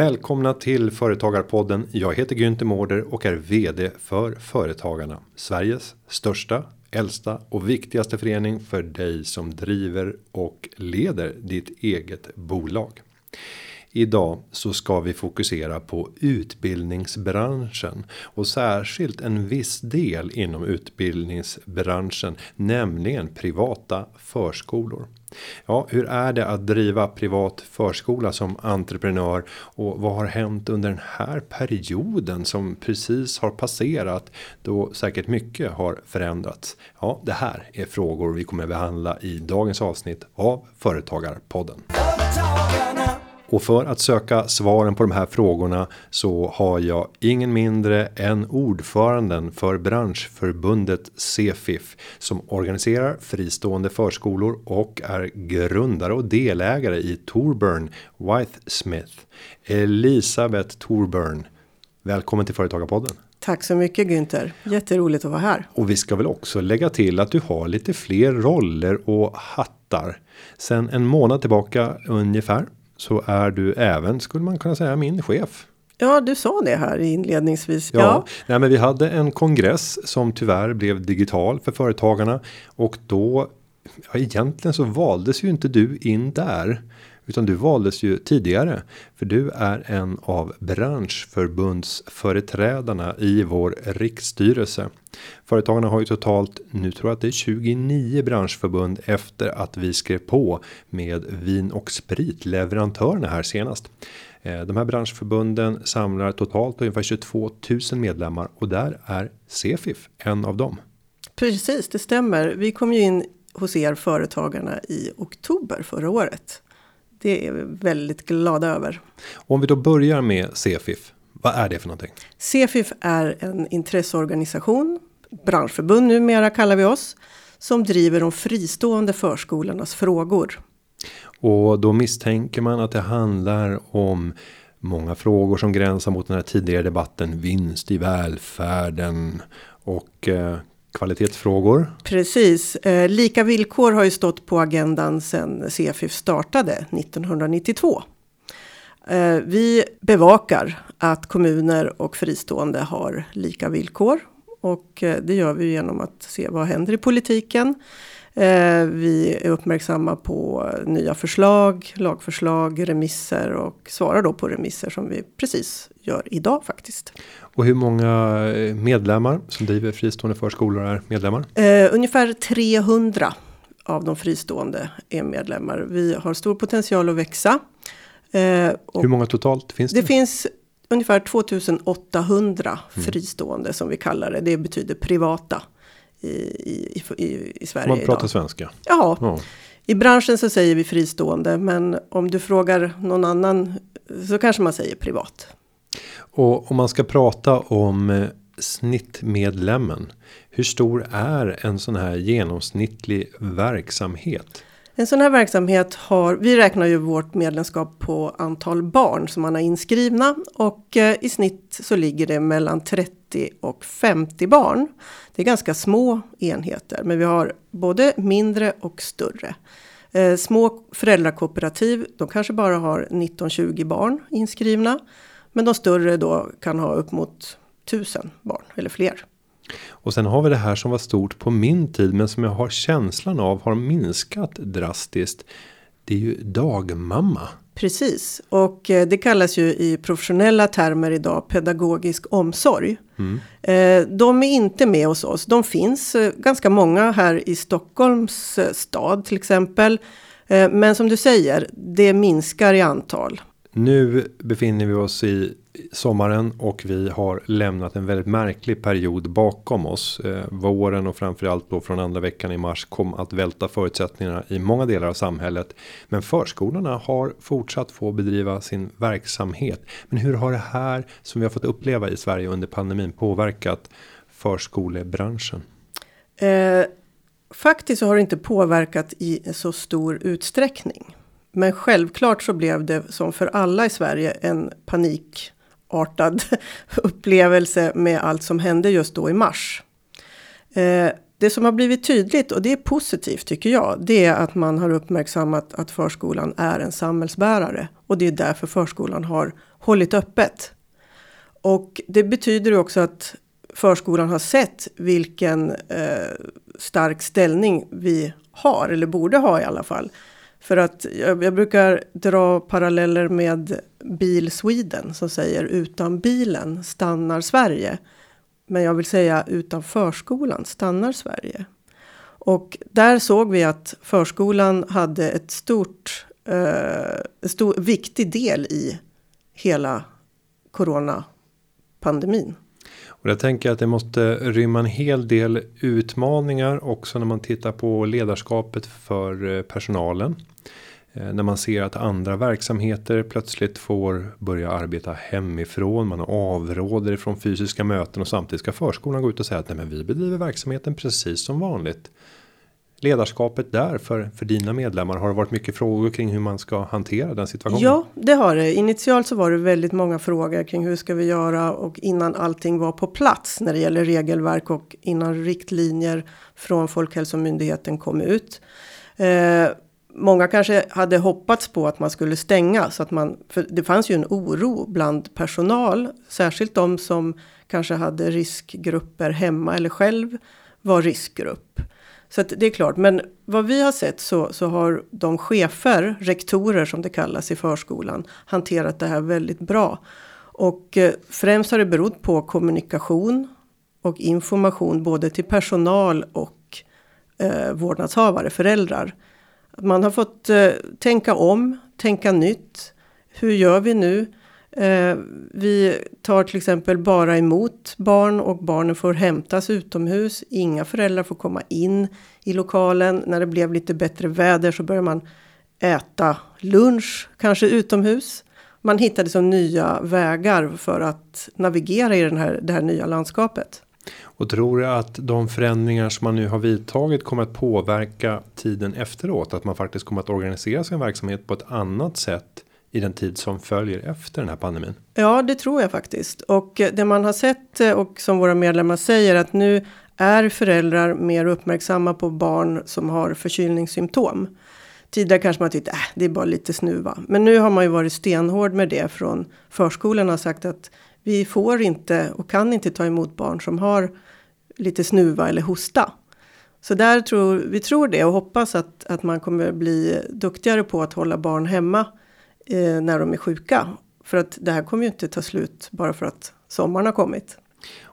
Välkomna till Företagarpodden. Jag heter Günther Mårder och är VD för Företagarna. Sveriges största, äldsta och viktigaste förening för dig som driver och leder ditt eget bolag. Idag så ska vi fokusera på utbildningsbranschen och särskilt en viss del inom utbildningsbranschen, nämligen privata förskolor. Ja, hur är det att driva privat förskola som entreprenör och vad har hänt under den här perioden som precis har passerat då säkert mycket har förändrats? Ja, det här är frågor vi kommer behandla i dagens avsnitt av Företagarpodden. Och för att söka svaren på de här frågorna så har jag ingen mindre än ordföranden för branschförbundet Cefif som organiserar fristående förskolor och är grundare och delägare i Torburn White Smith. Elisabeth Torburn. Välkommen till Företagarpodden. Tack så mycket Günther. Jätteroligt att vara här. Och vi ska väl också lägga till att du har lite fler roller och hattar. Sen en månad tillbaka ungefär så är du även skulle man kunna säga min chef. Ja, du sa det här inledningsvis. Ja, ja. Nej, men vi hade en kongress som tyvärr blev digital för företagarna och då ja, egentligen så valdes ju inte du in där utan du valdes ju tidigare för du är en av branschförbundsföreträdarna i vår riksstyrelse. Företagarna har ju totalt nu tror jag att det är 29 branschförbund efter att vi skrev på med vin och spritleverantörerna här senast. Eh, de här branschförbunden samlar totalt ungefär 22 000 medlemmar och där är Cefif en av dem. Precis, det stämmer. Vi kom ju in hos er företagarna i oktober förra året. Det är vi väldigt glada över. Om vi då börjar med Cefif. Vad är det för någonting? Cefif är en intresseorganisation, branschförbund numera kallar vi oss, som driver de fristående förskolornas frågor. Och då misstänker man att det handlar om många frågor som gränsar mot den här tidigare debatten vinst i välfärden och eh, kvalitetsfrågor. Precis. Eh, lika villkor har ju stått på agendan sedan CFIF startade 1992. Eh, vi bevakar att kommuner och fristående har lika villkor. Och eh, det gör vi genom att se vad händer i politiken. Eh, vi är uppmärksamma på nya förslag, lagförslag, remisser och svarar då på remisser som vi precis gör idag faktiskt. Och hur många eh, medlemmar som driver fristående förskolor är medlemmar? Uh, ungefär 300 av de fristående är medlemmar. Vi har stor potential att växa. Uh, hur många totalt finns det? Det finns ungefär 2800 mm. fristående som vi kallar det. Det betyder privata i, i, i, i Sverige Man pratar idag. svenska? Ja. ja. I branschen så säger vi fristående, men om du frågar någon annan så kanske man säger privat. Och om man ska prata om eh, snittmedlemmen. Hur stor är en sån här genomsnittlig verksamhet? En sån här verksamhet har, vi räknar ju vårt medlemskap på antal barn som man har inskrivna och eh, i snitt så ligger det mellan 30 och 50 barn. Det är ganska små enheter, men vi har både mindre och större. Eh, små föräldrakooperativ, de kanske bara har 19-20 barn inskrivna. Men de större då kan ha upp mot 1000 barn eller fler. Och sen har vi det här som var stort på min tid men som jag har känslan av har minskat drastiskt. Det är ju dagmamma. Precis och eh, det kallas ju i professionella termer idag pedagogisk omsorg. Mm. Eh, de är inte med hos oss. De finns eh, ganska många här i Stockholms stad till exempel. Men som du säger, det minskar i antal. Nu befinner vi oss i sommaren och vi har lämnat en väldigt märklig period bakom oss. Eh, våren och framförallt då från andra veckan i mars kom att välta förutsättningarna i många delar av samhället. Men förskolorna har fortsatt få bedriva sin verksamhet. Men hur har det här som vi har fått uppleva i Sverige under pandemin påverkat förskolebranschen? Eh, faktiskt så har det inte påverkat i så stor utsträckning. Men självklart så blev det som för alla i Sverige en panikartad upplevelse med allt som hände just då i mars. Eh, det som har blivit tydligt och det är positivt tycker jag. Det är att man har uppmärksammat att förskolan är en samhällsbärare och det är därför förskolan har hållit öppet. Och det betyder också att förskolan har sett vilken eh, stark ställning vi har, eller borde ha i alla fall. För att jag, jag, brukar dra paralleller med Bil Sweden som säger utan bilen stannar Sverige. Men jag vill säga utan förskolan stannar Sverige. Och där såg vi att förskolan hade ett stort, eh, en stor, viktig del i hela coronapandemin. Och jag tänker att det måste rymma en hel del utmaningar också när man tittar på ledarskapet för eh, personalen. Eh, när man ser att andra verksamheter plötsligt får börja arbeta hemifrån. Man avråder ifrån fysiska möten och samtidigt ska förskolan gå ut och säga att nej, men vi bedriver verksamheten precis som vanligt. Ledarskapet där för, för dina medlemmar har det varit mycket frågor kring hur man ska hantera den situationen? Ja, det har det. Initialt så var det väldigt många frågor kring hur ska vi göra och innan allting var på plats när det gäller regelverk och innan riktlinjer från Folkhälsomyndigheten kom ut. Eh, många kanske hade hoppats på att man skulle stänga så att man, för det fanns ju en oro bland personal, särskilt de som kanske hade riskgrupper hemma eller själv var riskgrupp. Så att det är klart, men vad vi har sett så, så har de chefer, rektorer som det kallas i förskolan, hanterat det här väldigt bra. Och eh, främst har det berott på kommunikation och information både till personal och eh, vårdnadshavare, föräldrar. Man har fått eh, tänka om, tänka nytt. Hur gör vi nu? Eh, vi tar till exempel bara emot barn och barnen får hämtas utomhus. Inga föräldrar får komma in i lokalen. När det blev lite bättre väder så började man äta lunch, kanske utomhus. Man hittade så nya vägar för att navigera i den här, det här nya landskapet. Och tror du att de förändringar som man nu har vidtagit kommer att påverka tiden efteråt? Att man faktiskt kommer att organisera sin verksamhet på ett annat sätt i den tid som följer efter den här pandemin? Ja, det tror jag faktiskt. Och det man har sett eh, och som våra medlemmar säger att nu är föräldrar mer uppmärksamma på barn som har förkylningssymptom. Tidigare kanske man tyckte äh, det är bara lite snuva. Men nu har man ju varit stenhård med det från förskolan har sagt att vi får inte och kan inte ta emot barn som har lite snuva eller hosta. Så där tror vi tror det och hoppas att, att man kommer bli duktigare på att hålla barn hemma eh, när de är sjuka. För att det här kommer ju inte ta slut bara för att sommaren har kommit.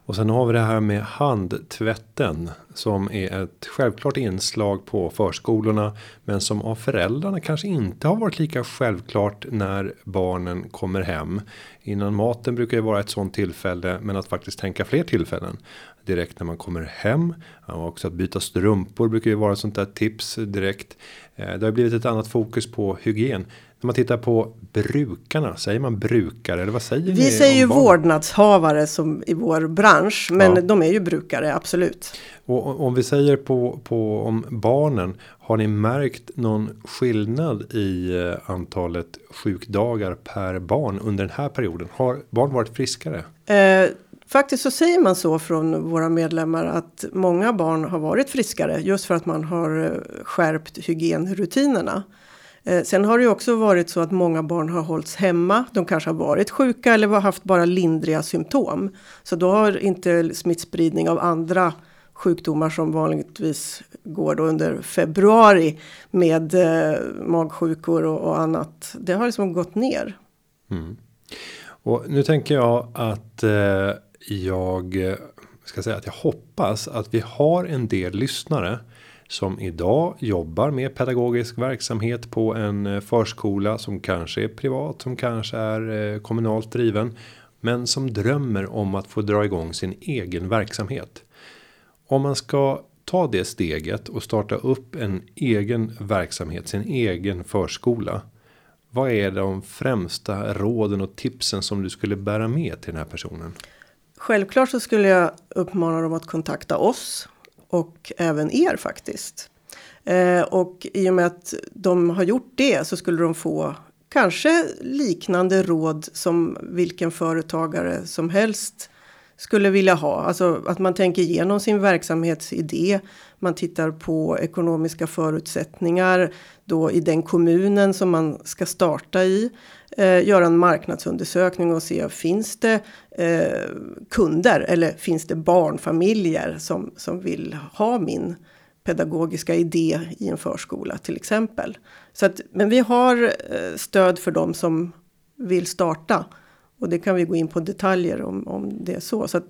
Och sen har vi det här med handtvätten som är ett självklart inslag på förskolorna. Men som av föräldrarna kanske inte har varit lika självklart när barnen kommer hem. Innan maten brukar ju vara ett sånt tillfälle men att faktiskt tänka fler tillfällen. Direkt när man kommer hem. Och också att byta strumpor brukar ju vara ett sånt där tips direkt. Eh, det har blivit ett annat fokus på hygien. När man tittar på brukarna, säger man brukare eller vad säger Vi ni säger ju vårdnadshavare som i vår bransch, men ja. de är ju brukare, absolut. Och om vi säger på, på om barnen, har ni märkt någon skillnad i eh, antalet sjukdagar per barn under den här perioden? Har barn varit friskare? Eh, faktiskt så säger man så från våra medlemmar att många barn har varit friskare just för att man har eh, skärpt hygienrutinerna. Eh, sen har det ju också varit så att många barn har hållits hemma. De kanske har varit sjuka eller har haft bara lindriga symptom. Så då har inte smittspridning av andra sjukdomar som vanligtvis går då under februari med eh, magsjukor och, och, annat. Det har liksom gått ner. Mm. Och nu tänker jag att eh, jag eh, ska säga att jag hoppas att vi har en del lyssnare som idag jobbar med pedagogisk verksamhet på en eh, förskola som kanske är privat, som kanske är eh, kommunalt driven, men som drömmer om att få dra igång sin egen verksamhet. Om man ska ta det steget och starta upp en egen verksamhet, sin egen förskola. Vad är de främsta råden och tipsen som du skulle bära med till den här personen? Självklart så skulle jag uppmana dem att kontakta oss och även er faktiskt. Eh, och i och med att de har gjort det så skulle de få kanske liknande råd som vilken företagare som helst skulle vilja ha. Alltså att man tänker igenom sin verksamhetsidé. Man tittar på ekonomiska förutsättningar då i den kommunen som man ska starta i eh, göra en marknadsundersökning och se finns det eh, kunder eller finns det barnfamiljer som, som vill ha min pedagogiska idé i en förskola till exempel. Så att, men vi har eh, stöd för dem som vill starta. Och det kan vi gå in på detaljer om, om det är så. Så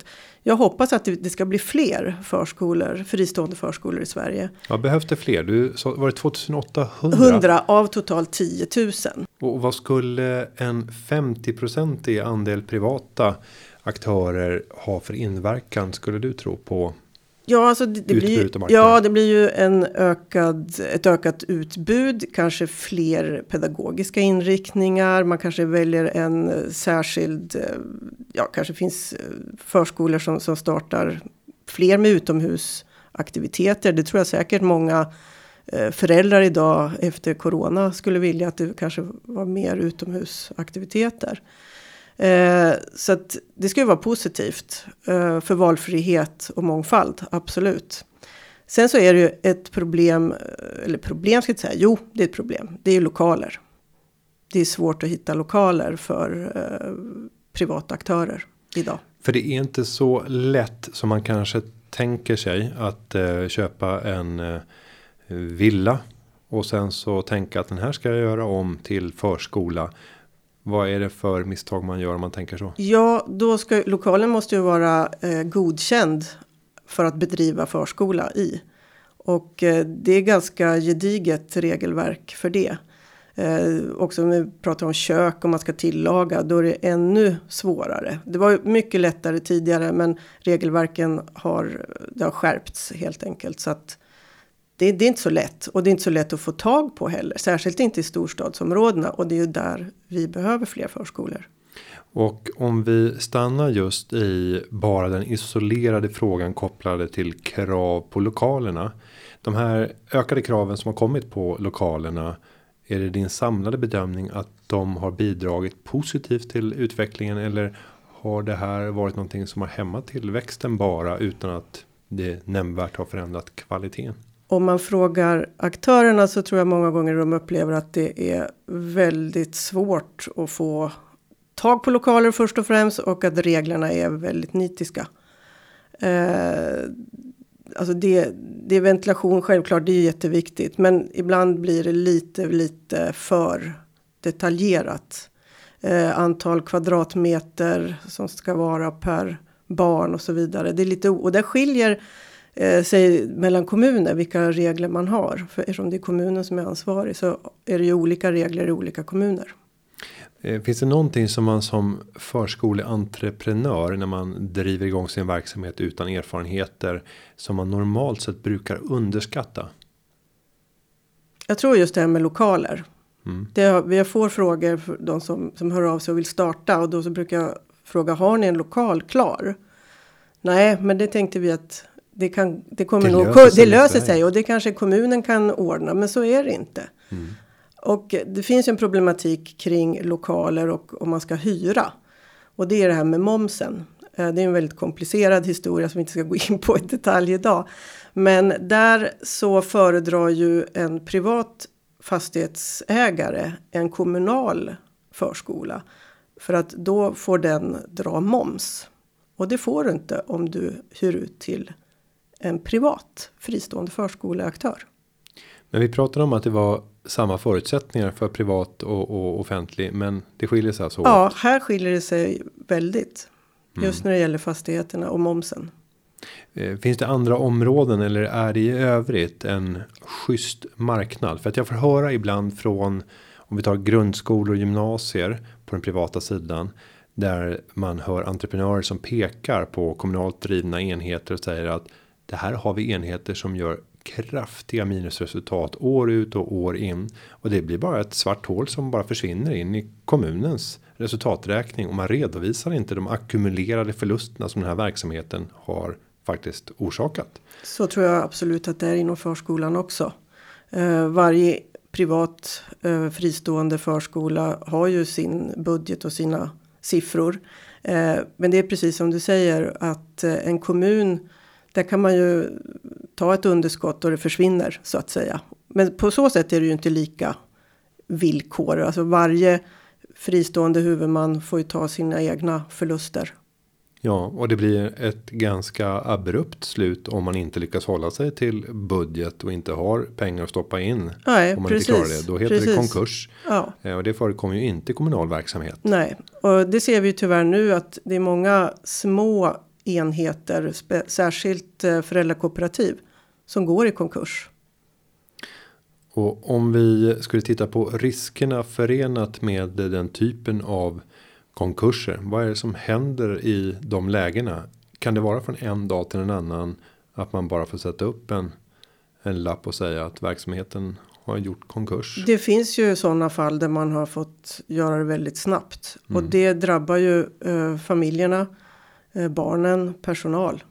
jag hoppas att det, det ska bli fler förskolor, fristående förskolor i Sverige. Ja, behövs det fler? Du, så var det 2800? 100 av totalt 10 000. Och vad skulle en 50-procentig andel privata aktörer ha för inverkan skulle du tro på Ja, alltså det, det blir, ja, det blir ju en ökad, ett ökat utbud, kanske fler pedagogiska inriktningar. Man kanske väljer en särskild, eh, ja, kanske finns eh, förskolor som, som startar fler med utomhusaktiviteter. Det tror jag säkert många eh, föräldrar idag efter corona skulle vilja att det kanske var mer utomhusaktiviteter. Eh, så att det ska ju vara positivt eh, för valfrihet och mångfald, absolut. Sen så är det ju ett problem, eh, eller problem ska jag inte säga, jo det är ett problem, det är ju lokaler. Det är svårt att hitta lokaler för eh, privata aktörer idag. För det är inte så lätt som man kanske tänker sig att eh, köpa en eh, villa och sen så tänka att den här ska jag göra om till förskola. Vad är det för misstag man gör om man tänker så? Ja, då ska lokalen måste ju vara eh, godkänd för att bedriva förskola i. Och eh, det är ganska gediget regelverk för det. Eh, också om vi pratar om kök och man ska tillaga, då är det ännu svårare. Det var mycket lättare tidigare, men regelverken har, det har skärpts helt enkelt. Så att det, det, är inte så lätt och det är inte så lätt att få tag på heller. Särskilt inte i storstadsområdena och det är ju där vi behöver fler förskolor. Och om vi stannar just i bara den isolerade frågan kopplade till krav på lokalerna. De här ökade kraven som har kommit på lokalerna. Är det din samlade bedömning att de har bidragit positivt till utvecklingen eller har det här varit någonting som har hämmat tillväxten bara utan att det nämnvärt har förändrat kvaliteten? Om man frågar aktörerna så tror jag många gånger de upplever att det är väldigt svårt att få tag på lokaler först och främst och att reglerna är väldigt nitiska. Eh, alltså det, det är ventilation självklart, det är jätteviktigt, men ibland blir det lite, lite för detaljerat. Eh, antal kvadratmeter som ska vara per barn och så vidare. Det är lite och där skiljer eh, sig mellan kommuner vilka regler man har. För eftersom det är kommunen som är ansvarig så är det ju olika regler i olika kommuner. Eh, finns det någonting som man som förskoleentreprenör när man driver igång sin verksamhet utan erfarenheter som man normalt sett brukar underskatta? Jag tror just det här med lokaler. Mm. Det, vi får frågor för de som, som hör av sig och vill starta och då så brukar jag fråga har ni en lokal klar? Nej, men det tänkte vi att det, kan, det, kommer det nog, löser sig, det löser sig och det kanske kommunen kan ordna, men så är det inte. Mm. Och det finns en problematik kring lokaler och om man ska hyra. Och det är det här med momsen. Eh, det är en väldigt komplicerad historia som vi inte ska gå in på i detalj idag. Men där så föredrar ju en privat fastighetsägare en kommunal förskola. För att då får den dra moms. Och det får du inte om du hyr ut till en privat fristående förskoleaktör. Men vi pratade om att det var samma förutsättningar för privat och, och offentlig, men det skiljer sig alltså? Ja, här skiljer det sig väldigt. Just mm. när det gäller fastigheterna och momsen. Eh, finns det andra områden eller är det i övrigt en schysst marknad? För att jag får höra ibland från om vi tar grundskolor och gymnasier på den privata sidan där man hör entreprenörer som pekar på kommunalt drivna enheter och säger att det här har vi enheter som gör kraftiga minusresultat år ut och år in och det blir bara ett svart hål som bara försvinner in i kommunens resultaträkning och man redovisar inte de ackumulerade förlusterna som den här verksamheten har faktiskt orsakat. Så tror jag absolut att det är inom förskolan också. Eh, varje privat eh, fristående förskola har ju sin budget och sina siffror. Eh, men det är precis som du säger att en kommun där kan man ju ta ett underskott och det försvinner så att säga. Men på så sätt är det ju inte lika villkor. Alltså varje fristående huvudman får ju ta sina egna förluster. Ja, och det blir ett ganska abrupt slut om man inte lyckas hålla sig till budget och inte har pengar att stoppa in. Nej, om man precis, inte klarar det. Då heter precis. det konkurs. Ja. Eh, Och det förekommer ju inte i kommunal verksamhet. Nej, och det ser vi ju tyvärr nu att det är många små enheter, särskilt eh, föräldrakooperativ, som går i konkurs. Och om vi skulle titta på riskerna förenat med den typen av konkurser. Vad är det som händer i de lägena? Kan det vara från en dag till en annan att man bara får sätta upp en, en lapp och säga att verksamheten har gjort konkurs? Det finns ju sådana fall där man har fått göra det väldigt snabbt. Och det drabbar ju eh, familjerna, barnen, personal.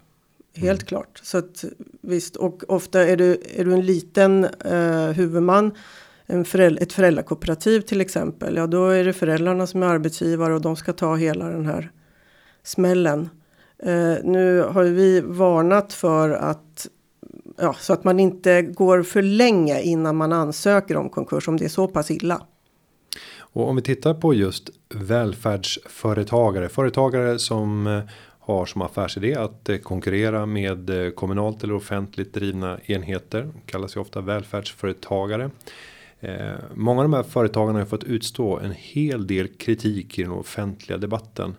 Helt klart. Så att visst, och ofta är du, är du en liten eh, huvudman, en föräldra, ett föräldrakooperativ till exempel. Ja, då är det föräldrarna som är arbetsgivare och de ska ta hela den här smällen. Eh, nu har vi varnat för att Ja, så att man inte går för länge innan man ansöker om konkurs om det är så pass illa. Och om vi tittar på just välfärdsföretagare, företagare som eh, har som affärsidé att eh, konkurrera med eh, kommunalt eller offentligt drivna enheter. Kallas ju ofta välfärdsföretagare. Eh, många av de här företagarna har fått utstå en hel del kritik i den offentliga debatten.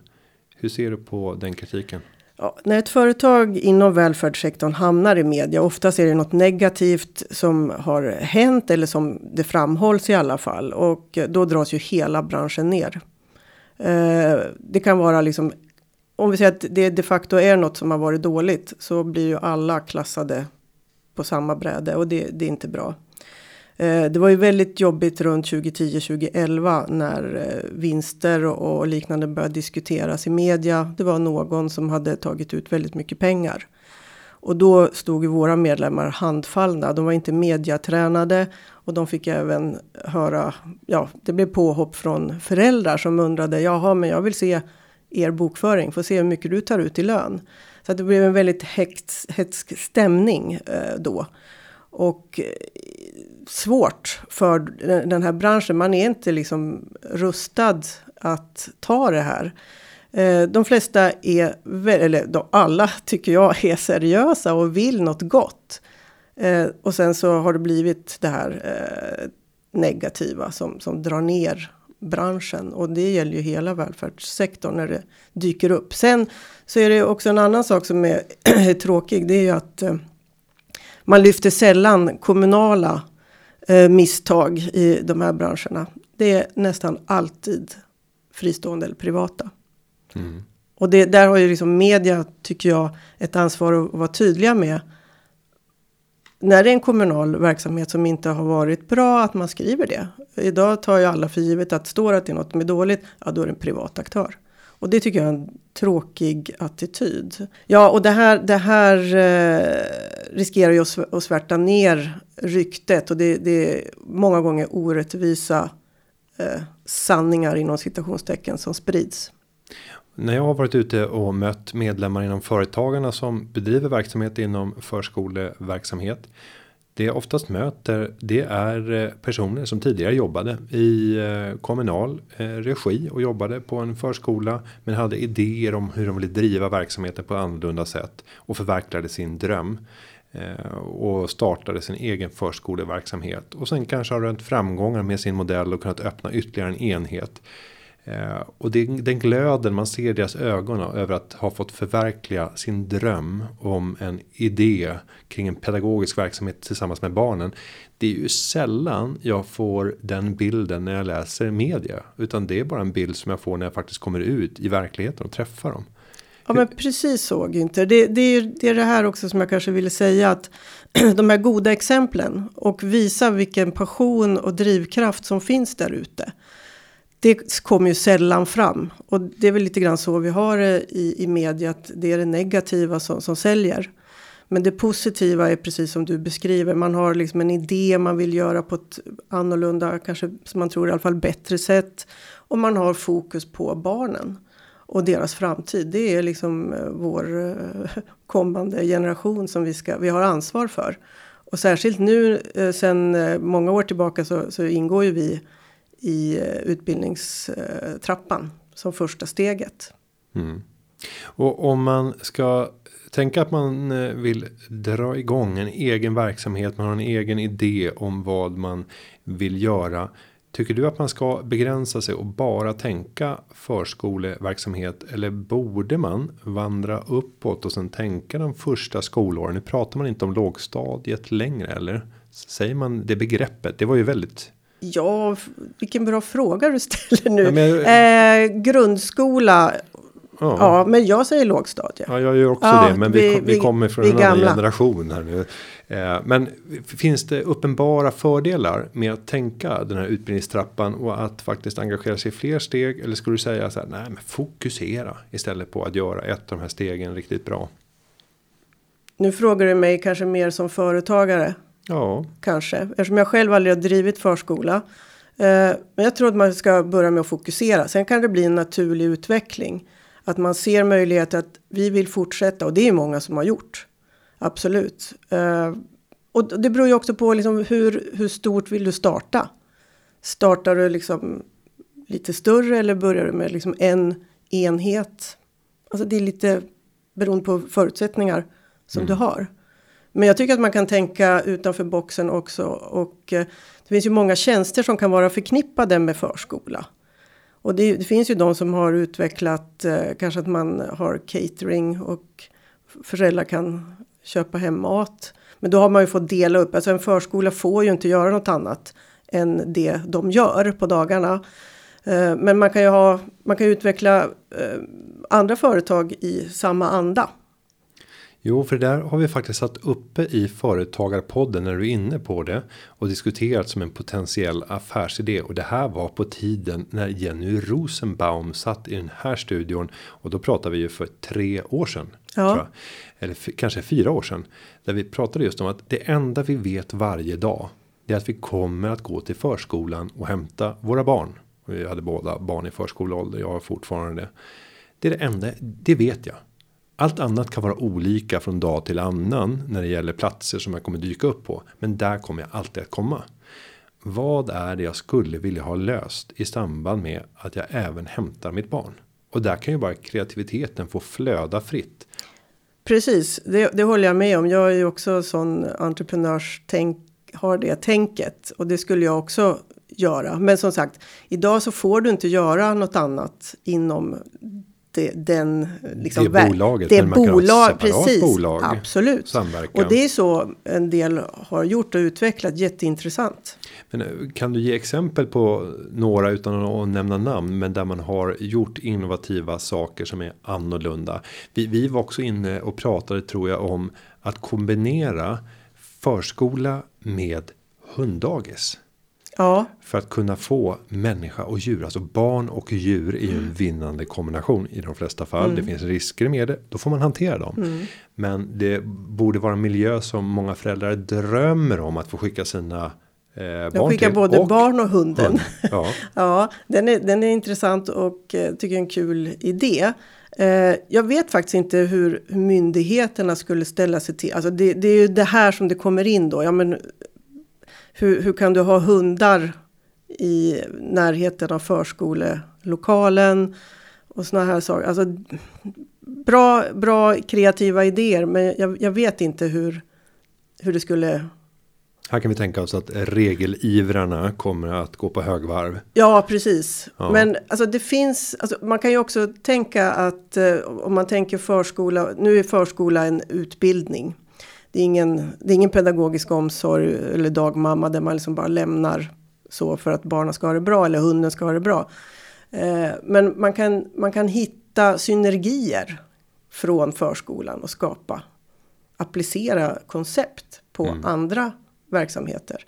Hur ser du på den kritiken? Ja, när ett företag inom välfärdssektorn hamnar i media, oftast är det något negativt som har hänt eller som det framhålls i alla fall. Och då dras ju hela branschen ner. Eh, det kan vara liksom, om vi säger att det de facto är något som har varit dåligt så blir ju alla klassade på samma bräde och det, det är inte bra. Eh, det var ju väldigt jobbigt runt 2010-2011 när eh, vinster och och liknande började diskuteras i media. Det var någon som hade tagit ut väldigt mycket pengar. Och då stod ju våra medlemmar handfallna. De var inte mediatränade och de fick även höra, ja, det blev påhopp från föräldrar som undrade, jaha, men jag vill se er bokföring, får se hur mycket du tar ut i lön. Så att det blev en väldigt hets, hetsk stämning eh, då. Och eh, svårt för den här branschen. Man är inte liksom rustad att ta det här. Eh, De flesta är, eller de, alla tycker jag är seriösa och vill något gott. Eh, Och sen så har det blivit det här eh, negativa som, som drar ner branschen. Och det gäller ju hela välfärdssektorn när det dyker upp. Sen så är det också en annan sak som är, är tråkig. Det är ju att eh, man lyfter sällan kommunala eh, misstag i de här branscherna. Det är nästan alltid fristående eller privata. Mm. Och det, där har ju liksom media, tycker jag, ett ansvar att vara tydliga med. När det är en kommunal verksamhet som inte har varit bra, att man skriver det. Idag tar ju alla för givet att står att det är något som är dåligt, ja då är det en privat aktör. Och det tycker jag är en tråkig attityd. Ja, och det här, det här eh, riskerar ju att, att svärta ner ryktet. Och det, det är många gånger orättvisa eh, sanningar inom citationstecken som sprids. När jag har varit ute och mött medlemmar inom företagarna som bedriver verksamhet inom förskoleverksamhet. Det jag oftast möter det är eh, personer som tidigare jobbade i eh, kommunal eh, regi och jobbade på en förskola. Men hade idéer om hur de ville driva verksamheten på annorlunda sätt och förverkligade sin dröm. Och startade sin egen förskoleverksamhet och sen kanske har rönt framgångar med sin modell och kunnat öppna ytterligare en enhet. Eh, och det, den glöden man ser i deras ögon över att ha fått förverkliga sin dröm om en idé kring en pedagogisk verksamhet tillsammans med barnen. Det är ju sällan jag får den bilden när jag läser media. Utan det är bara en bild som jag får när jag faktiskt kommer ut i verkligheten och träffar dem. Ja men precis så Günther. Det, det, är, det är det här också som jag kanske ville säga att de här goda exemplen och visa vilken passion och drivkraft som finns där ute. Det kommer ju sällan fram och det är väl lite grann så vi har det i, i media att det är det negativa som, som säljer. Men det positiva är precis som du beskriver. Man har liksom en idé man vill göra på ett annorlunda, kanske som man tror i alla fall bättre sätt. Och man har fokus på barnen och deras framtid. Det är liksom eh, vår eh, kommande generation som vi, ska, vi har ansvar för. Och särskilt nu eh, sen många år tillbaka så, så ingår ju vi i eh, utbildningstrappan som första steget. Mm. Och om man ska tänka att man eh, vill dra igång en egen verksamhet. Man har en egen idé om vad man vill göra. Tycker du att man ska begränsa sig och bara tänka förskoleverksamhet eller borde man vandra uppåt och sen tänka de första skolåren? Nu pratar man inte om lågstadiet längre eller säger man det begreppet? Det var ju väldigt. Ja, vilken bra fråga du ställer nu. Ja, men, eh, grundskola Ja. ja. men jag säger lågstadie. Ja, jag gör också ja, det. Men vi, vi, vi kommer från vi en gamla. annan generation här nu. Eh, men finns det uppenbara fördelar med att tänka den här utbildningstrappan och att faktiskt engagera sig i fler steg? Eller skulle du säga så här, nej men fokusera istället på att göra ett av de här stegen riktigt bra? Nu frågar du mig kanske mer som företagare. Ja. Kanske, eftersom jag själv aldrig har drivit förskola. Eh, men jag tror att man ska börja med att fokusera. Sen kan det bli en naturlig utveckling. Att man ser möjlighet att vi vill fortsätta och det är många som har gjort. Absolut. Uh, och det beror ju också på liksom hur, hur stort vill du starta? Startar du liksom lite större eller börjar du med liksom en enhet? Alltså det är lite beroende på förutsättningar som mm. du har. Men jag tycker att man kan tänka utanför boxen också och eh, det finns ju många tjänster som kan vara förknippade med förskola. Och det, det, finns ju de som har utvecklat eh, kanske att man har catering och föräldrar kan köpa hem mat. Men då har man ju fått dela upp, alltså en förskola får ju inte göra något annat än det de gör på dagarna. Eh, men man kan ju ha, man kan utveckla andra företag i samma anda. Jo, för det där har vi faktiskt satt uppe i företagarpodden när du är inne på det och diskuterat som en potentiell affärsidé och det här var på tiden när Jenny Rosenbaum satt i den här studion och då pratar vi ju för tre år sedan. Ja. Eller kanske fyra år sedan där vi pratade just om att det enda vi vet varje dag det är att vi kommer att gå till förskolan och hämta våra barn. Vi hade båda barn i förskoleålder. Jag har fortfarande det. Det är det enda. Det vet jag. Allt annat kan vara olika från dag till annan när det gäller platser som jag kommer dyka upp på. Men där kommer jag alltid att komma. Vad är det jag skulle vilja ha löst i samband med att jag även hämtar mitt barn? Och där kan ju bara kreativiteten få flöda fritt. Precis, det, det håller jag med om. Jag är ju också sån entreprenörstänk, har det tänket och det skulle jag också göra. Men som sagt, idag så får du inte göra något annat inom det, den, liksom, det bolaget. Det bolag, precis. Bolag, absolut. Samverkan. Och det är så en del har gjort och utvecklat. Jätteintressant. Men eh, kan du ge exempel på några utan att nämna namn. Men där man har gjort innovativa saker som är annorlunda. Vi, vi var också inne och pratade tror jag om att kombinera förskola med hunddagis. Ja. För att kunna få människa och djur, alltså barn och djur är ju en mm. vinnande kombination i de flesta fall. Mm. Det finns risker med det, då får man hantera dem. Mm. Men det borde vara en miljö som många föräldrar drömmer om att få skicka sina eh, barn skickar både och barn och hunden. Hund. Ja, ja den, är, den är intressant och eh, tycker en kul idé. Eh, jag vet faktiskt inte hur, hur myndigheterna skulle ställa sig till. Alltså det, det, är ju det här som det kommer in då. Ja, men hur, hur kan du ha hundar i närheten av förskolelokalen och såna här saker. Alltså, bra, bra kreativa idéer, men jag, jag, vet inte hur, hur det skulle. Här kan vi tänka oss att regelivrarna kommer att gå på högvarv. Ja, precis. Ja. Men alltså det finns, alltså, man kan ju också tänka att eh, om man tänker förskola, nu är förskola en utbildning det är ingen, det är ingen pedagogisk omsorg eller dagmamma där man liksom bara lämnar så för att barnen ska ha det bra eller hunden ska ha det bra. Eh, men man kan, man kan hitta synergier från förskolan och skapa, applicera koncept på mm. andra verksamheter.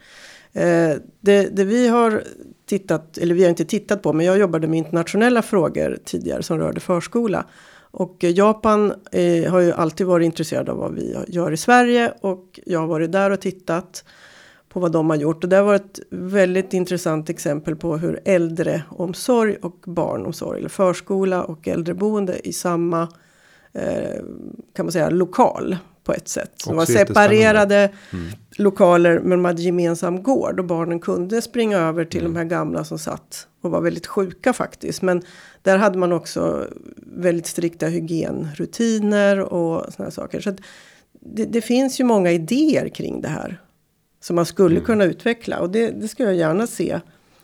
Eh, det, det, vi har tittat, eller vi har inte tittat på, men jag jobbade med internationella frågor tidigare som rörde förskola. Och Japan eh, har ju alltid varit intresserad av vad vi gör i Sverige och jag har varit där och tittat på vad de har gjort. Och det var ett väldigt intressant exempel på hur äldreomsorg och barnomsorg eller förskola och äldreboende i samma eh, kan man säga lokal på ett sätt. Det Också var separerade lokaler men de hade gemensam gård och barnen kunde springa över till de här gamla som satt och var väldigt sjuka faktiskt. Men där hade man också väldigt strikta hygienrutiner och sådana saker. Så det, det finns ju många idéer kring det här som man skulle kunna utveckla och det, det ska jag gärna se.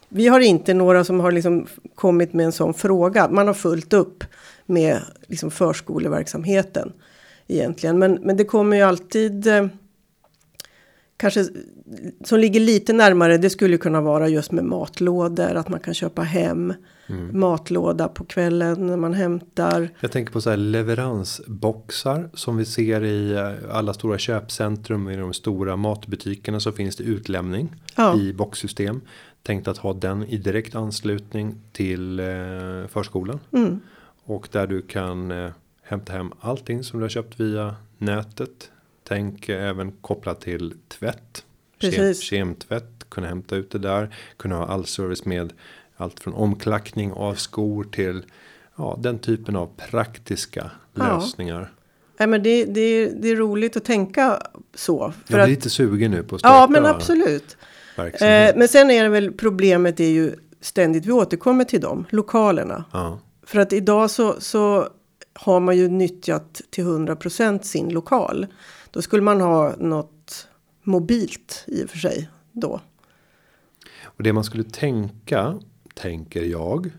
Vi har inte några som har liksom kommit med en sån fråga. Man har fullt upp med liksom förskoleverksamheten egentligen. Men, men det kommer ju alltid eh, kanske som ligger lite närmare. Det skulle kunna vara just med matlådor, att man kan köpa hem matlåda på kvällen när man hämtar. Jag tänker på så här leveransboxar som vi ser i eh, alla stora köpcentrum i de stora matbutikerna så finns det utlämning Ja. i boxsystem. Tänkt att ha den i direkt anslutning till eh, förskolan. Mm. Och där du kan eh, hämta hem allting som du har köpt via nätet. Tänk även kopplat till tvätt. Precis. Kem, kemtvätt, kunna hämta ut det där. Kunna ha all service med allt från omklackning av skor till ja, den typen av praktiska Ja. lösningar. Nej, men det, det, är, det är roligt att tänka så. För Jag blir lite sugen nu på att starta ja, men absolut. Eh, men sen är det väl problemet är ju ständigt, vi återkommer till dem, lokalerna. ja. För att idag så, så har man ju nyttjat till 100% sin lokal. Då skulle man ha något mobilt i och för sig då. Och det man skulle tänka, tänker jag,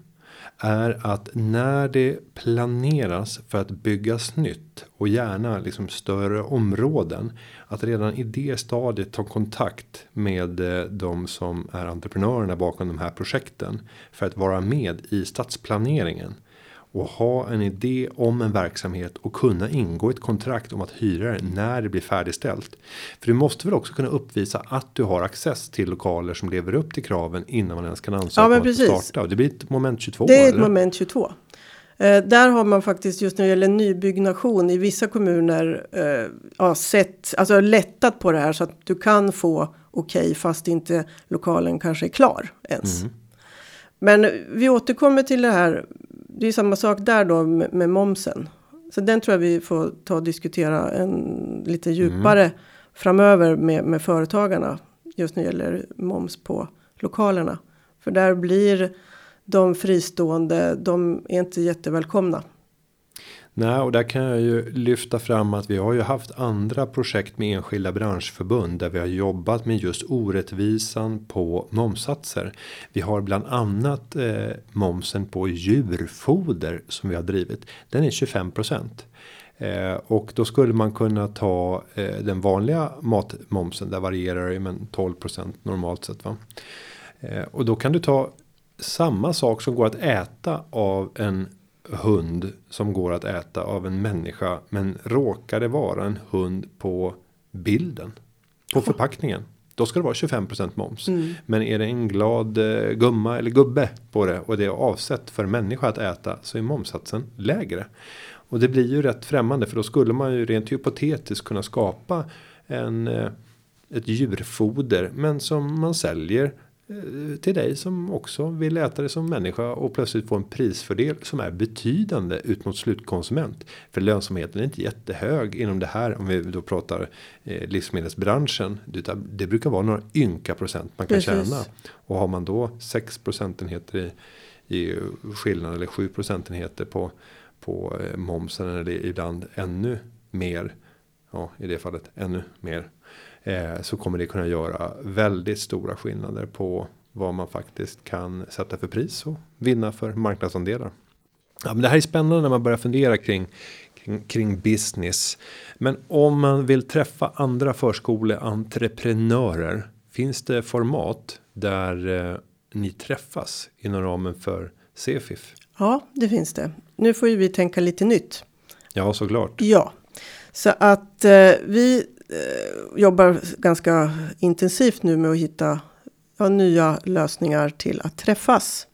är att när det planeras för att byggas nytt och gärna liksom större områden. Att redan i det stadiet ta kontakt med eh, de som är entreprenörerna bakom de här projekten. För att vara med i stadsplaneringen. Och ha en idé om en verksamhet och kunna ingå ett kontrakt om att hyra den när det blir färdigställt. För du måste väl också kunna uppvisa att du har access till lokaler som lever upp till kraven innan man ens kan ansöka Ja, men om att starta. Och det blir ett moment 22. Det är ett eller? moment 22. Eh, där har man faktiskt just när det gäller nybyggnation i vissa kommuner eh, ja, sett, alltså lättat på det här så att du kan få okej fast inte lokalen kanske är klar ens. Mm. Men vi återkommer till det här. Det är samma sak där då med, med momsen. Så den tror jag vi får ta och diskutera en lite djupare framöver med, med företagarna. Just när det gäller moms på lokalerna. För där blir de fristående, de är inte jättevälkomna. Nej, och där kan jag ju lyfta fram att vi har ju haft andra projekt med enskilda branschförbund där vi har jobbat med just orättvisan på momsatser. Vi har bland annat eh, momsen på djurfoder som vi har drivit. Den är 25 Eh, och då skulle man kunna ta eh, den vanliga matmomsen. Där varierar det men 12% normalt sett va. Eh, och då kan du ta samma sak som går att äta av en hund som går att äta av en människa. Men råkar det vara en hund på bilden. På förpackningen. Då ska det vara 25% moms. Men är det en glad eh, gumma eller gubbe på det. Och det är avsett för människa att äta. Så är momsatsen lägre. Och det blir ju rätt främmande. För då skulle man ju rent hypotetiskt kunna skapa en, eh, ett djurfoder. Men som man säljer till dig som också vill äta det som människa och plötsligt få en prisfördel som är betydande ut mot slutkonsument. För lönsamheten är inte jättehög inom det här om vi då pratar eh, livsmedelsbranschen. Det, det brukar vara några ynka procent man kan Precis. tjäna. Och har man då 6 procentenheter i, i skillnad eller 7 procentenheter på, på eh, momsen eller ibland ännu mer. Ja, i det fallet ännu mer. Eh, så kommer det kunna göra väldigt stora skillnader på vad man faktiskt kan sätta för pris och vinna för marknadsandelar. Ja, men det här är spännande när man börjar fundera kring, kring, kring business. Men om man vill träffa andra förskoleentreprenörer. Finns det format där eh, ni träffas inom ramen för CFIF? Ja, det finns det. Nu får ju vi tänka lite nytt. Ja, såklart. Ja, så att eh, vi Eh, jobbar ganska intensivt nu med att hitta ja, nya lösningar till att träffas.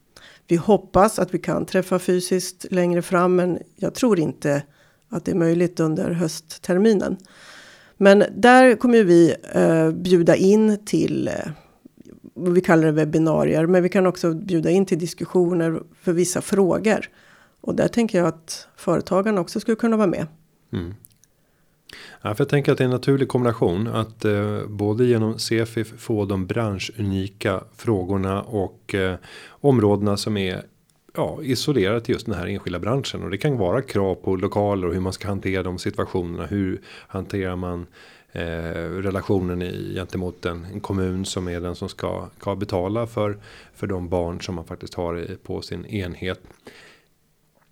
Vi hoppas att vi kan träffa fysiskt längre fram, men jag tror inte att det är möjligt under höstterminen. Men där kommer vi eh, bjuda in till eh, vi kallar det webbinarier, men vi kan också bjuda in till diskussioner för vissa frågor. Och där tänker jag att företagarna också skulle kunna vara med. Mm. Ja, för jag tänker att det är en naturlig kombination att eh, både genom CFIF få de branschunika frågorna och eh, områdena som är ja, isolerat till just den här enskilda branschen och det kan vara krav på lokaler och hur man ska hantera de situationerna. Hur hanterar man eh, relationen i, gentemot en, en kommun som är den som ska, ska betala för, för de barn som man faktiskt har på sin enhet.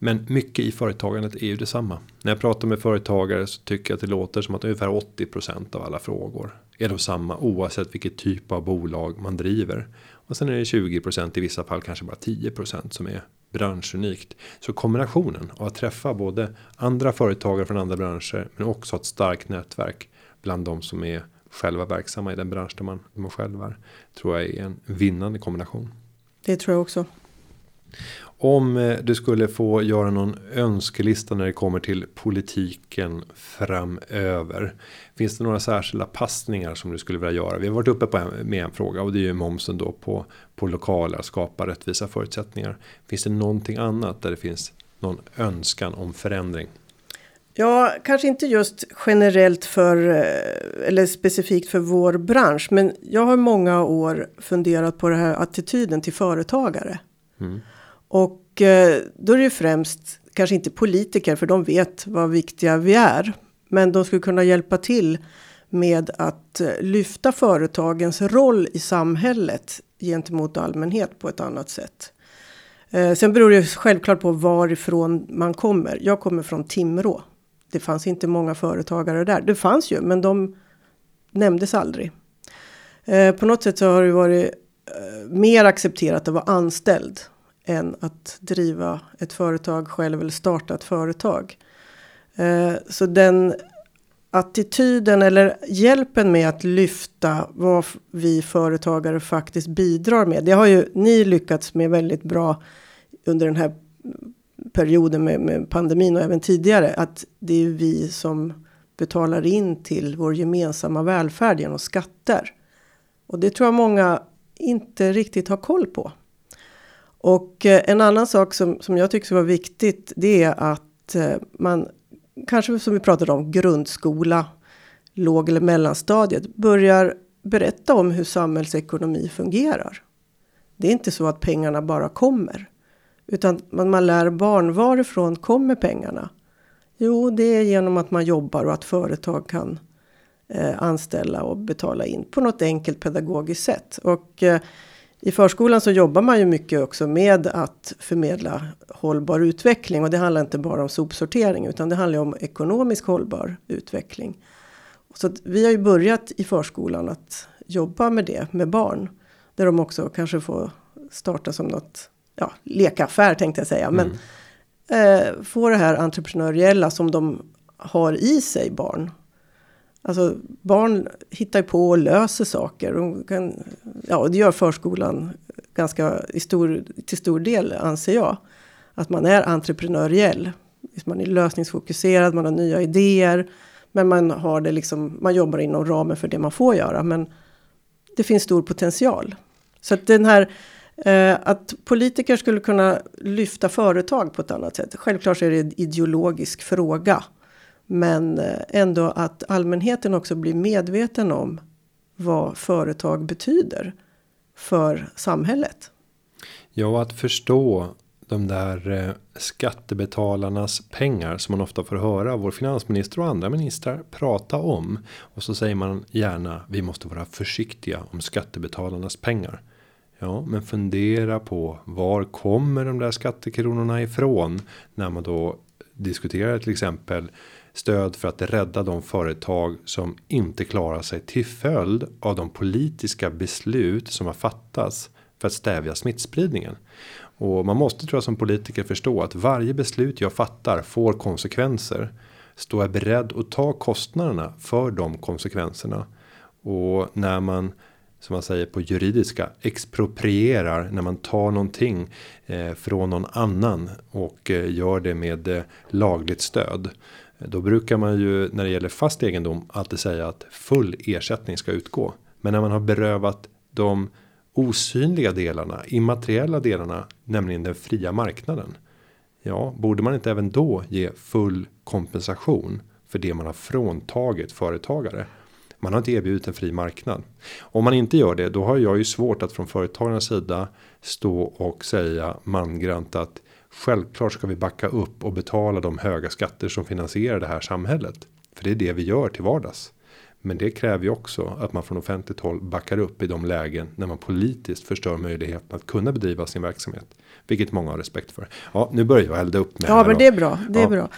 Men mycket i företagandet är ju detsamma. När jag pratar med företagare så tycker jag att det låter som att ungefär 80% av alla frågor är de samma oavsett vilket typ av bolag man driver. Och sen är det 20% i vissa fall kanske bara 10% som är branschunikt. Så kombinationen av att träffa både andra företagare från andra branscher men också ett starkt nätverk bland de som är själva verksamma i den bransch där man, man själv är. Tror jag är en vinnande kombination. Det tror jag också. Om eh, du skulle få göra någon önskelista när det kommer till politiken framöver. Finns det några särskilda passningar som du skulle vilja göra? Vi har varit uppe på en, med en fråga och det är ju momsen då på, på lokaler, skapa rättvisa förutsättningar. Finns det någonting annat där det finns någon önskan om förändring? Ja, kanske inte just generellt för eh, eller specifikt för vår bransch, men jag har många år funderat på det här attityden till företagare. Mm. Och eh, då är det ju främst kanske inte politiker, för de vet vad viktiga vi är, men de skulle kunna hjälpa till med att eh, lyfta företagens roll i samhället gentemot allmänhet på ett annat sätt. Eh, sen beror det självklart på varifrån man kommer. Jag kommer från Timrå det fanns inte många företagare där. Det fanns ju, men de nämndes aldrig. Eh, på något sätt så har det varit eh, mer accepterat att vara anställd än att driva ett företag själv eller starta ett företag. Eh, så den attityden eller hjälpen med att lyfta vad vi företagare faktiskt bidrar med. Det har ju ni lyckats med väldigt bra under den här perioden med, med, pandemin och även tidigare. Att det är vi som betalar in till vår gemensamma välfärd genom skatter. Och det tror jag många inte riktigt har koll på. Och eh, en annan sak som, som jag tycker var viktigt. Det är att eh, man kanske som vi pratade om grundskola, låg eller mellanstadiet börjar berätta om hur samhällsekonomi fungerar. Det är inte så att pengarna bara kommer. Utan man, man lär barn varifrån kommer pengarna? Jo, det är genom att man jobbar och att företag kan eh, anställa och betala in på något enkelt pedagogiskt sätt. Och eh, i förskolan så jobbar man ju mycket också med att förmedla hållbar utveckling och det handlar inte bara om sopsortering utan det handlar om ekonomisk hållbar utveckling. Så vi har ju börjat i förskolan att jobba med det med barn där de också kanske får starta som något ja, lekaffär tänkte jag säga. Men mm. eh, få det här entreprenöriella som de har i sig barn. Alltså barn hittar på och löser saker. De kan, ja, det gör förskolan ganska i stor, till stor del anser jag. Att man är entreprenöriell. Man är lösningsfokuserad, man har nya idéer. Men man har det liksom, man jobbar inom ramen för det man får göra. Men det finns stor potential. Så att den här Eh, att politiker skulle kunna lyfta företag på ett annat sätt. Självklart är det en ideologisk fråga. Men eh, ändå att allmänheten också blir medveten om vad företag betyder för samhället. Ja, att förstå de där eh, skattebetalarnas pengar som man ofta får höra vår finansminister och andra ministrar prata om. Och så säger man gärna vi måste vara försiktiga om skattebetalarnas pengar. Ja, men fundera på var kommer de där skattekronorna ifrån när man då diskuterar till exempel stöd för att rädda de företag som inte klarar sig till följd av de politiska beslut som har fattats för att stävja smittspridningen. Och man måste tror jag som politiker förstå att varje beslut jag fattar får konsekvenser. Står jag beredd att ta kostnaderna för de konsekvenserna? Och när man som man säger på juridiska exproprierar när man tar någonting eh, från någon annan och eh, gör det med eh, lagligt stöd. Då brukar man ju när det gäller fast egendom alltid säga att full ersättning ska utgå. Men när man har berövat de osynliga delarna, immateriella delarna, nämligen den fria marknaden. Ja, borde man inte även då ge full kompensation för det man har fråntagit företagare. Man har inte erbjudit en fri marknad. Om man inte gör det, då har jag ju svårt att från företagarnas sida stå och säga mangrant att självklart ska vi backa upp och betala de höga skatter som finansierar det här samhället. För det är det vi gör till vardags. Men det kräver ju också att man från offentligt håll backar upp i de lägen när man politiskt förstör möjligheten att kunna bedriva sin verksamhet. Vilket många har respekt för. Ja, nu börjar jag elda upp med Ja, men det är bra. Det är bra.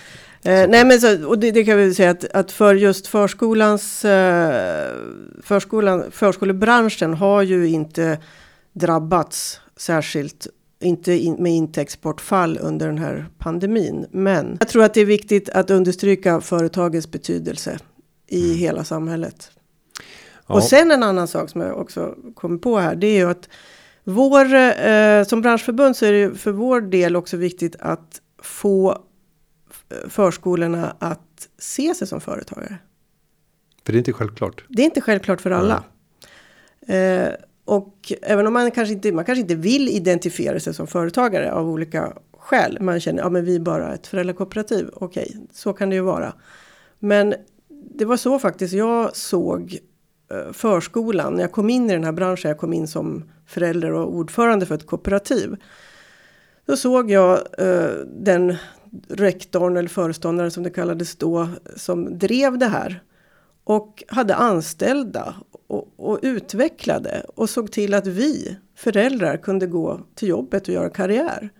Eh, nej, men så, och det, det, kan vi säga att, att för just förskolans eh, förskolan, förskolebranschen har ju inte drabbats särskilt inte in, med intäktsbortfall under den här pandemin. Men jag tror att det är viktigt att understryka företagets betydelse i mm. hela samhället. Ja. Och sen en annan sak som jag också kommer på här. Det är ju att vår, eh, som branschförbund så är det för vår del också viktigt att få förskolorna att se sig som företagare. För det är inte självklart. Det är inte självklart för alla. Eh, och även om man kanske inte, man kanske inte vill identifiera sig som företagare av olika skäl. Man känner, ja men vi är bara ett föräldrakooperativ. Okej, okay, så kan det ju vara. Men det var så faktiskt jag såg eh, förskolan. När jag kom in i den här branschen, jag kom in som förälder och ordförande för ett kooperativ. Då såg jag eh, den rektorn eller föreståndaren som det kallades då som drev det här. Och hade anställda och, och, utvecklade och såg till att vi föräldrar kunde gå till jobbet och göra karriär.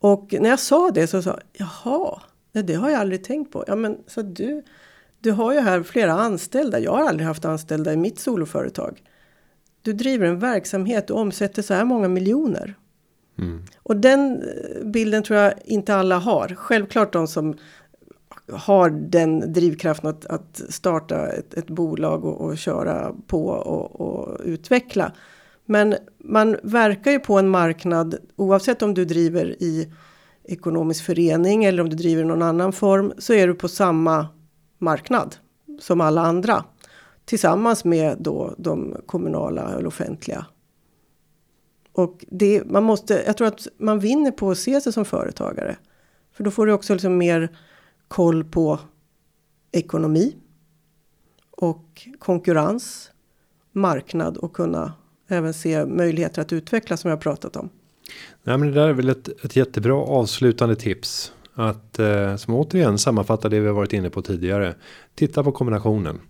Och när jag sa det så sa jag, jaha, det har jag aldrig tänkt på. Ja men så du, du har ju här flera anställda. Jag har aldrig haft anställda i mitt soloföretag. Du driver en verksamhet och omsätter så här många miljoner. Mm. Och den eh, bilden tror jag inte alla har. Självklart de som har den drivkraften att, att starta ett, ett bolag och, och, köra på och, och, utveckla. Men man verkar ju på en marknad oavsett om du driver i ekonomisk förening eller om du driver i någon annan form så är du på samma marknad som alla andra. Tillsammans med då de kommunala eller offentliga och det, man måste, jag tror att man vinner på att se sig som företagare. För då får du också liksom mer koll på ekonomi. Och konkurrens, marknad och kunna även se möjligheter att utveckla som jag pratat om. Nej, men det där är väl ett, ett jättebra avslutande tips. Att eh, som återigen sammanfattar det vi har varit inne på tidigare. Titta på kombinationen.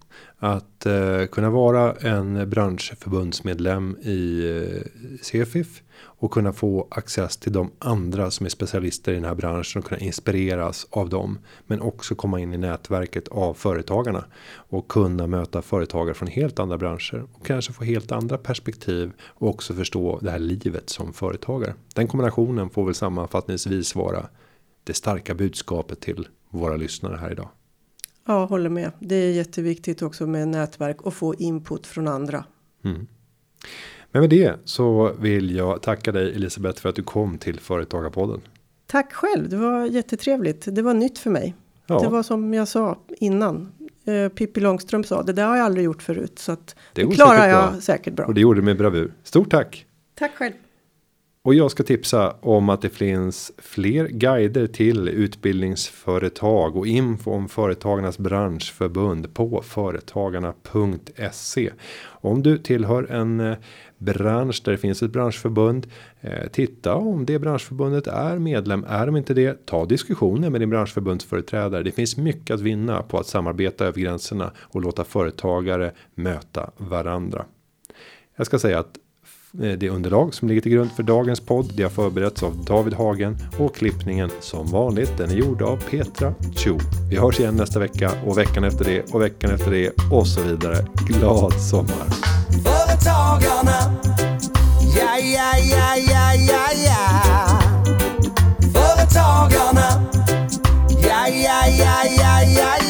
Att eh, kunna vara en branschförbundsmedlem i eh, CFIF och kunna få access till de andra som är specialister i den här branschen och kunna inspireras av dem. Men också komma in i nätverket av företagarna och kunna möta företagare från helt andra branscher och kanske få helt andra perspektiv och också förstå det här livet som företagare. Den kombinationen får väl sammanfattningsvis vara det starka budskapet till våra lyssnare här idag. Ja, håller med. Det är jätteviktigt också med nätverk och få input från andra. Mm. Men med det så vill jag tacka dig Elisabeth för att du kom till Företagarpodden. Tack själv. Det var jättetrevligt. Det var nytt för mig. Ja. Det var som jag sa innan. Eh, Pippi Långstrump sa det där har jag aldrig gjort förut så att det, det klarar jag bra. säkert bra. Och det gjorde du med bravur. Stort tack. Tack själv. Och jag ska tipsa om att det finns fler guider till utbildningsföretag och info om företagarnas branschförbund på företagarna.se. Om du tillhör en eh, bransch där det finns ett branschförbund. Eh, titta om det branschförbundet är medlem. Är de inte det? Ta diskussioner med din branschförbundsföreträdare. Det finns mycket att vinna på att samarbeta över gränserna och låta företagare möta varandra. Jag ska säga att Eh, det underlag som ligger till grund för dagens podd det har förberetts av David Hagen och klippningen som vanligt den är gjord av Petra Cho. Vi hörs igen nästa vecka och veckan efter det och veckan efter det och så vidare. Glad sommar! Företagarna, ja, ja, ja, ja, ja, ja. Företagarna, ja, ja, ja, ja, ja, ja.